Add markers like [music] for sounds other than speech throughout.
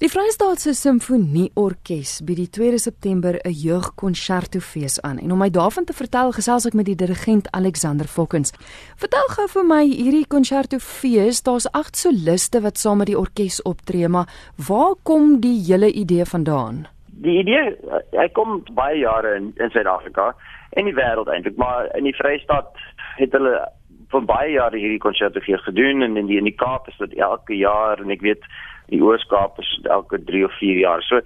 Die Vrystaatse Simfonieorkes bied die 2 September 'n jeugkonsertofees aan en om my daarvan te vertel, gesels ek met die dirigent Alexander Fokkens. Vertel gou vir my hierdie konsertofees, daar's 8 soliste wat saam met die orkes optree, maar waar kom die hele idee vandaan? Die idee, hy kom baie jare in in Suid-Afrika en die wêreld eintlik, maar in die Vrystaat het hulle vir baie jare hierdie konsertofees gedoen en in die in die Kaap is dit elke jaar en ek weet die Ooskaap is elke 3 of 4 jaar. So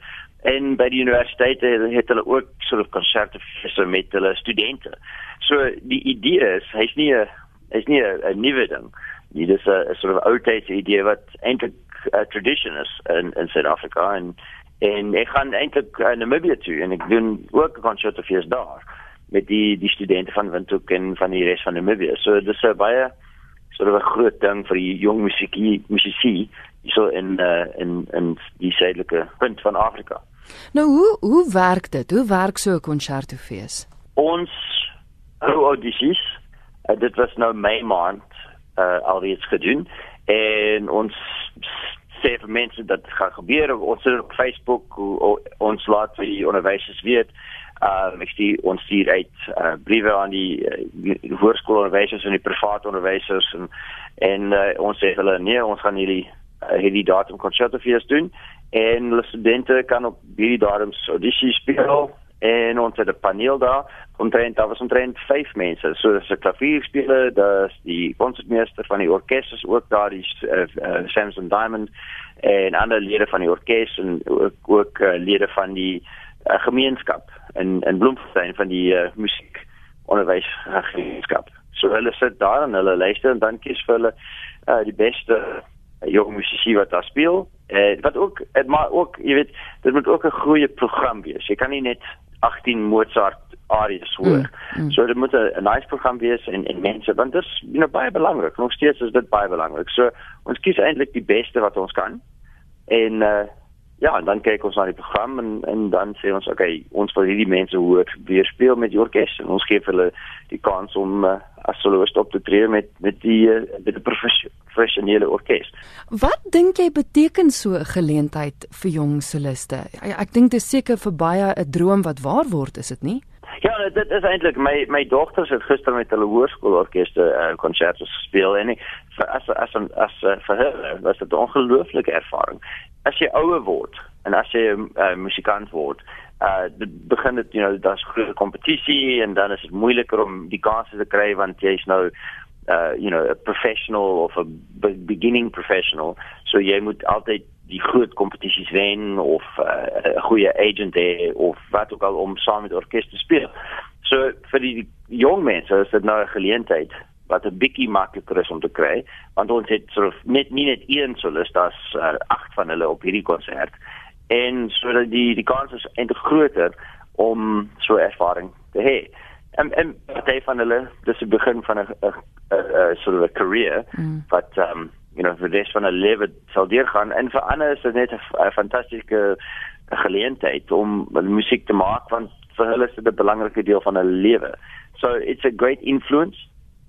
en by die universiteite het hulle ook so 'n konserte vir met hulle studente. So die idee is, hy's nie 'n hy's nie 'n nuwe ding. Dit is 'n sort of outdated idee wat eintlik 'n tradition is in in Suid-Afrika en en ek gaan eintlik in Namibia toe en ek doen ook 'n konsert vir daar met die die studente van Windhoek en van die res van Namibia. So dis 'n baie sort of 'n groot ding vir die jong musiekie musiekie so in uh, in in die suidelike punt van Afrika. Nou hoe hoe werk dit? Hoe werk so 'n konsertofees? Ons hou audisies. Uh, dit was nou Mei maand uh, alreeds gedoen en ons sê vir mense dat gaan gebeur ons op Facebook hoe, ons laat vir die onderwysers weet uh ek stuur ons stuur uit uh, briewe aan die, uh, die hoërskoolonderwysers en die private onderwysers en en uh, ons sê hulle nee ons gaan hierdie uh, hierdie datum konsertofees doen en hulle studente kan op hierdie datums audisie speel en ons het 'n paneel daar. Omtrent daar was omtrent 5 mense. So dis 'n klavierspeler daar's die konsertmeester van die orkes is ook daar die uh, uh, Samson Diamond en ander lede van die orkes en ook, ook uh, lede van die uh, gemeenskap in in Bloemfontein van die uh, musiek onderwysgemeenskap so hulle sit daar en hulle luister en dan kies vir hulle uh, die beste jong musisi wat daar speel. Eh wat ook dit maar ook, jy weet, dit moet ook 'n goeie program wees. Jy kan nie net 18 Mozart arias hoor. Mm, mm. So dit moet 'n nice program wees en en mense want dit is you know baie belangrik. Nog steeds is dit baie belangrik. So ons kies eintlik die beste wat ons kan. En uh ja, en dan kyk ons na die program en en dan sê ons okay, ons wil hierdie mense hoor weer speel met die orkes en ons gee hulle die kans om uh, as soloist op te tree met met die uh, met 'n professionele orkes. Wat dink jy beteken so 'n geleentheid vir jong soliste? Ek, ek dink dit is seker vir baie 'n droom wat waar word, is dit nie? Ja, dit is eintlik my my dogters het gister met hulle hoërskoolorkeste uh, konserte gespeel en ek, as as as, as uh, vir hulle was dit 'n ongelooflike ervaring. As jy ouer word en as jy 'n uh, musikant word, uh begin dit you know daar's groot kompetisie en dan is dit moeiliker om die kansse te kry want jy's nou uh you know 'n professional of 'n beginning professional so jy moet altyd die groot kompetisies wen of 'n uh, goeie agent hê of wat ook al om saam met orkes te speel. So vir die jong mense is dit nou 'n geleentheid wat 'n bietjie makliker is om te kry want ons het sort of net nie net een solist as uh, agt van hulle op hierdie konsert en sodat die die kans is eintlik groter om so ervaring te hê. En en party van hulle dis die begin van 'n 'n sort of 'n career mm. wat um you know vir dis van 'n lewe sal deur gaan en vir ander is dit net 'n fantastiese geleentheid om musiek te maak want vir hulle is dit 'n belangrike deel van hulle lewe. So it's a great influence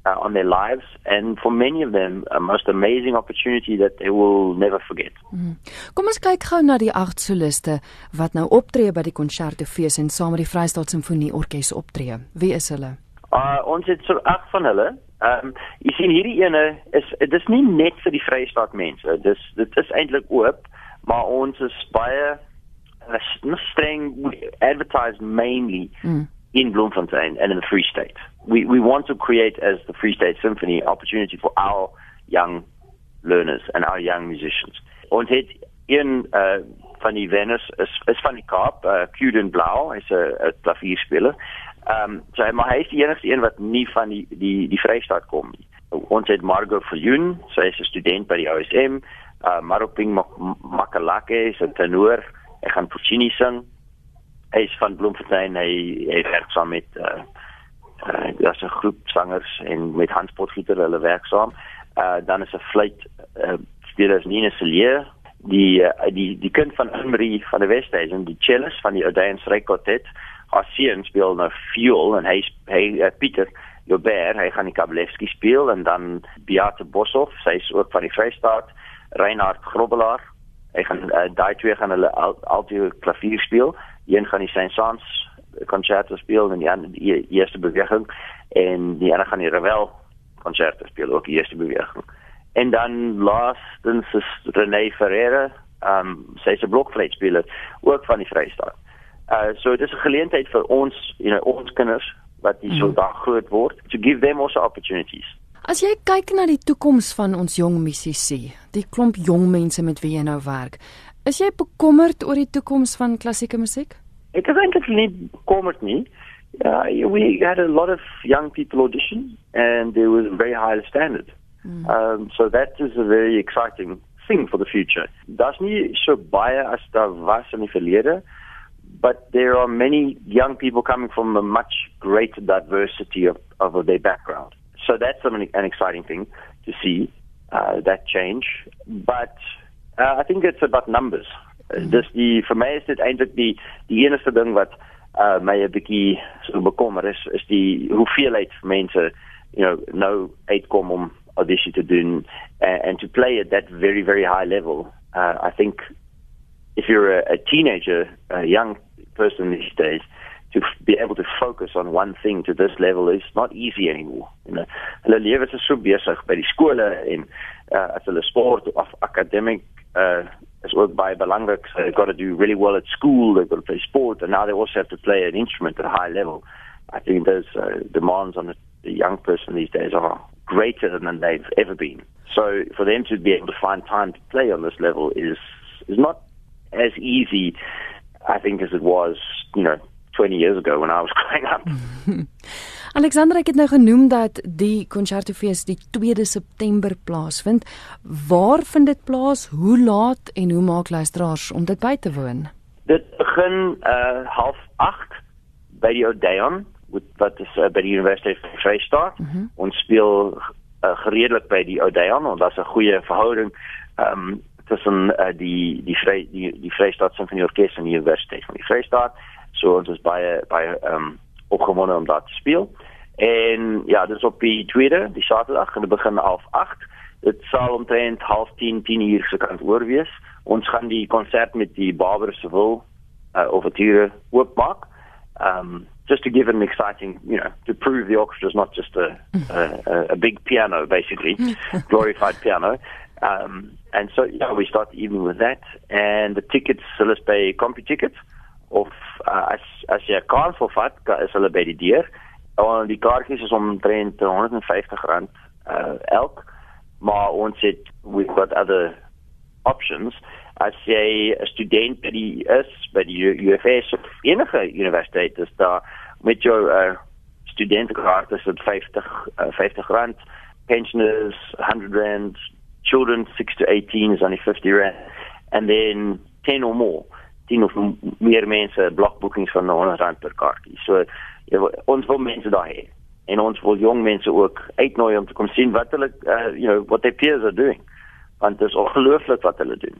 uh, on their lives, and for many of them, a most amazing opportunity that they will never forget. Mm. Kom ons kyk gou na die agt soliste wat nou optree by die konsertefees en saam met die Vrystaat Simfonie Orkees optree. Wie is hulle? Uh, ons het so agt van hulle. Ehm um, jy sien hierdie ene is dit is nie net vir die Vrystaat mense. Dis dit is eintlik oop, maar ons is baie streng advertised mainly mm. In Bloemfontein and in the Free State. we, we want to create as the Free State Symphony opportunity for our young learners and our young musicians. Ons het een uh, van die wenners is is van die Kaap, uh, Cuden Blau, hy's 'n klavierspeler. Ehm um, so maar hy is die enigste een wat nie van die die die Vrystaat kom nie. Ons het Margot Viljoen, sy is 'n student by die OSM. Uh Maroping Makalake 'n tenor, hy gaan Puccini sing. Hy is van Bloemfontein, hy hy werk saam met uh uh, daar's 'n groep sangers en met Hans Potgieter hulle werk saam. Uh dan is 'n fluit uh, speler is Nina Celier, die uh, die die kind van Henry van die Westhuizen, die cellist van die Odeon Strijkkwartet. Haar seun speel nou viool en hy hy uh, Pieter Joubert, hy gaan die Kablevski speel en dan Beate Boshoff, sy is ook van die Vrystaat, Reinhard Grobbelaar Hy gaan uh, daai twee gaan hulle altyd klavier speel. Een gaan die Saint-Saëns concerto speel en die ander die eerste beweging en die ander gaan die Ravel concerto speel ook die eerste beweging. En dan laastens is René Ferreira, ehm um, sy's 'n blokfluitspeler ook van die Vrystaat. Uh so dis 'n geleentheid vir ons, you know, ons kinders wat die so mm. dag groot word to give them also opportunities. As jy kyk na die toekoms van ons jong musisië, die klomp jong mense met wie jy nou werk, is jy bekommerd oor die toekoms van klassieke musiek? Ek is eintlik nie bekommerd nie. Uh, we had a lot of young people audition and there was a very high standard. Mm. Um, so that is a very exciting thing for the future. Daar's nie so baie as daar was in die verlede, but there are many young people coming from a much greater diversity of, of their background. So that's an, an exciting thing to see uh, that change. But uh, I think it's about numbers. Mm. Dis die vir my is dit eintlik die die enigste ding wat uh, my 'n bietjie so bekommer is is die hoeveelheid mense you know nou uitkom om audition to do uh, and to play at that very very high level. Uh, I think if you're a, a teenager, a young person these days, to be able to focus on one thing to this level is not easy anymore. You know, hulle lewe is so besig by die skole en uh, as hulle sport of academic uh, is ook baie belangrik. So they've got to do really well at school, they've got to play sport, and now they also have to play an instrument at a high level. I think those uh, demands on a young person these days are greater than they've ever been. So for them to be able to find time to play on this level is is not as easy, I think, as it was, you know, 20 years ago when I was [laughs] growing up. [laughs] Alexander ek het nou genoem dat die Concertofees die 2de September plaasvind. Waar vind dit plaas? Hoe laat en hoe maak luisteraars om dit by te woon? Dit begin uh half 8 by die Odeon wat is uh, by die Universiteit van Vryheid. Mm -hmm. Ons speel uh, gereedelik by die Odeon en daar's 'n goeie verhouding um, tussen uh, die die vry die die Vrystaat Sinfonieorkes en die Universiteit van die Vrystaat. So ons is baie baie ehm um, opgewonde om daar te speel. En ja, dis op die tweede, die Saterdag en dit begin half 8. Dit sal omtrent half 10, 10 uur se kant oor wees. Ons gaan die konsert met die Barbara Seville uh, overture oopmaak. Um just to give it an exciting, you know, to prove the orchestra is not just a a, a big piano, basically, [laughs] glorified piano. Um, and so, yeah, we start the evening with that. And the tickets, so let's pay compu tickets. Of uh, as as jy 'n kaart vir vat, is hulle by die deur. En die kaartjies is omtrent 150 rand uh, elk. Maar ons het we've got other options. As jy 'n student by die is by die UFS of enige universiteit is daar met jou uh, studentenkaart is dit 50 uh, 50 rand. Pensioners 100 rand. Children 6 to 18 is only 50 rand. And then 10 or more 10 of meer mense blokboekings van 100 rand per kaartjie. So ja, ons wil mense daar hê. En ons wil jong mense ook uitnooi om te kom sien wat hulle uh, you know what their peers are doing. Want dit is ongelooflik wat hulle doen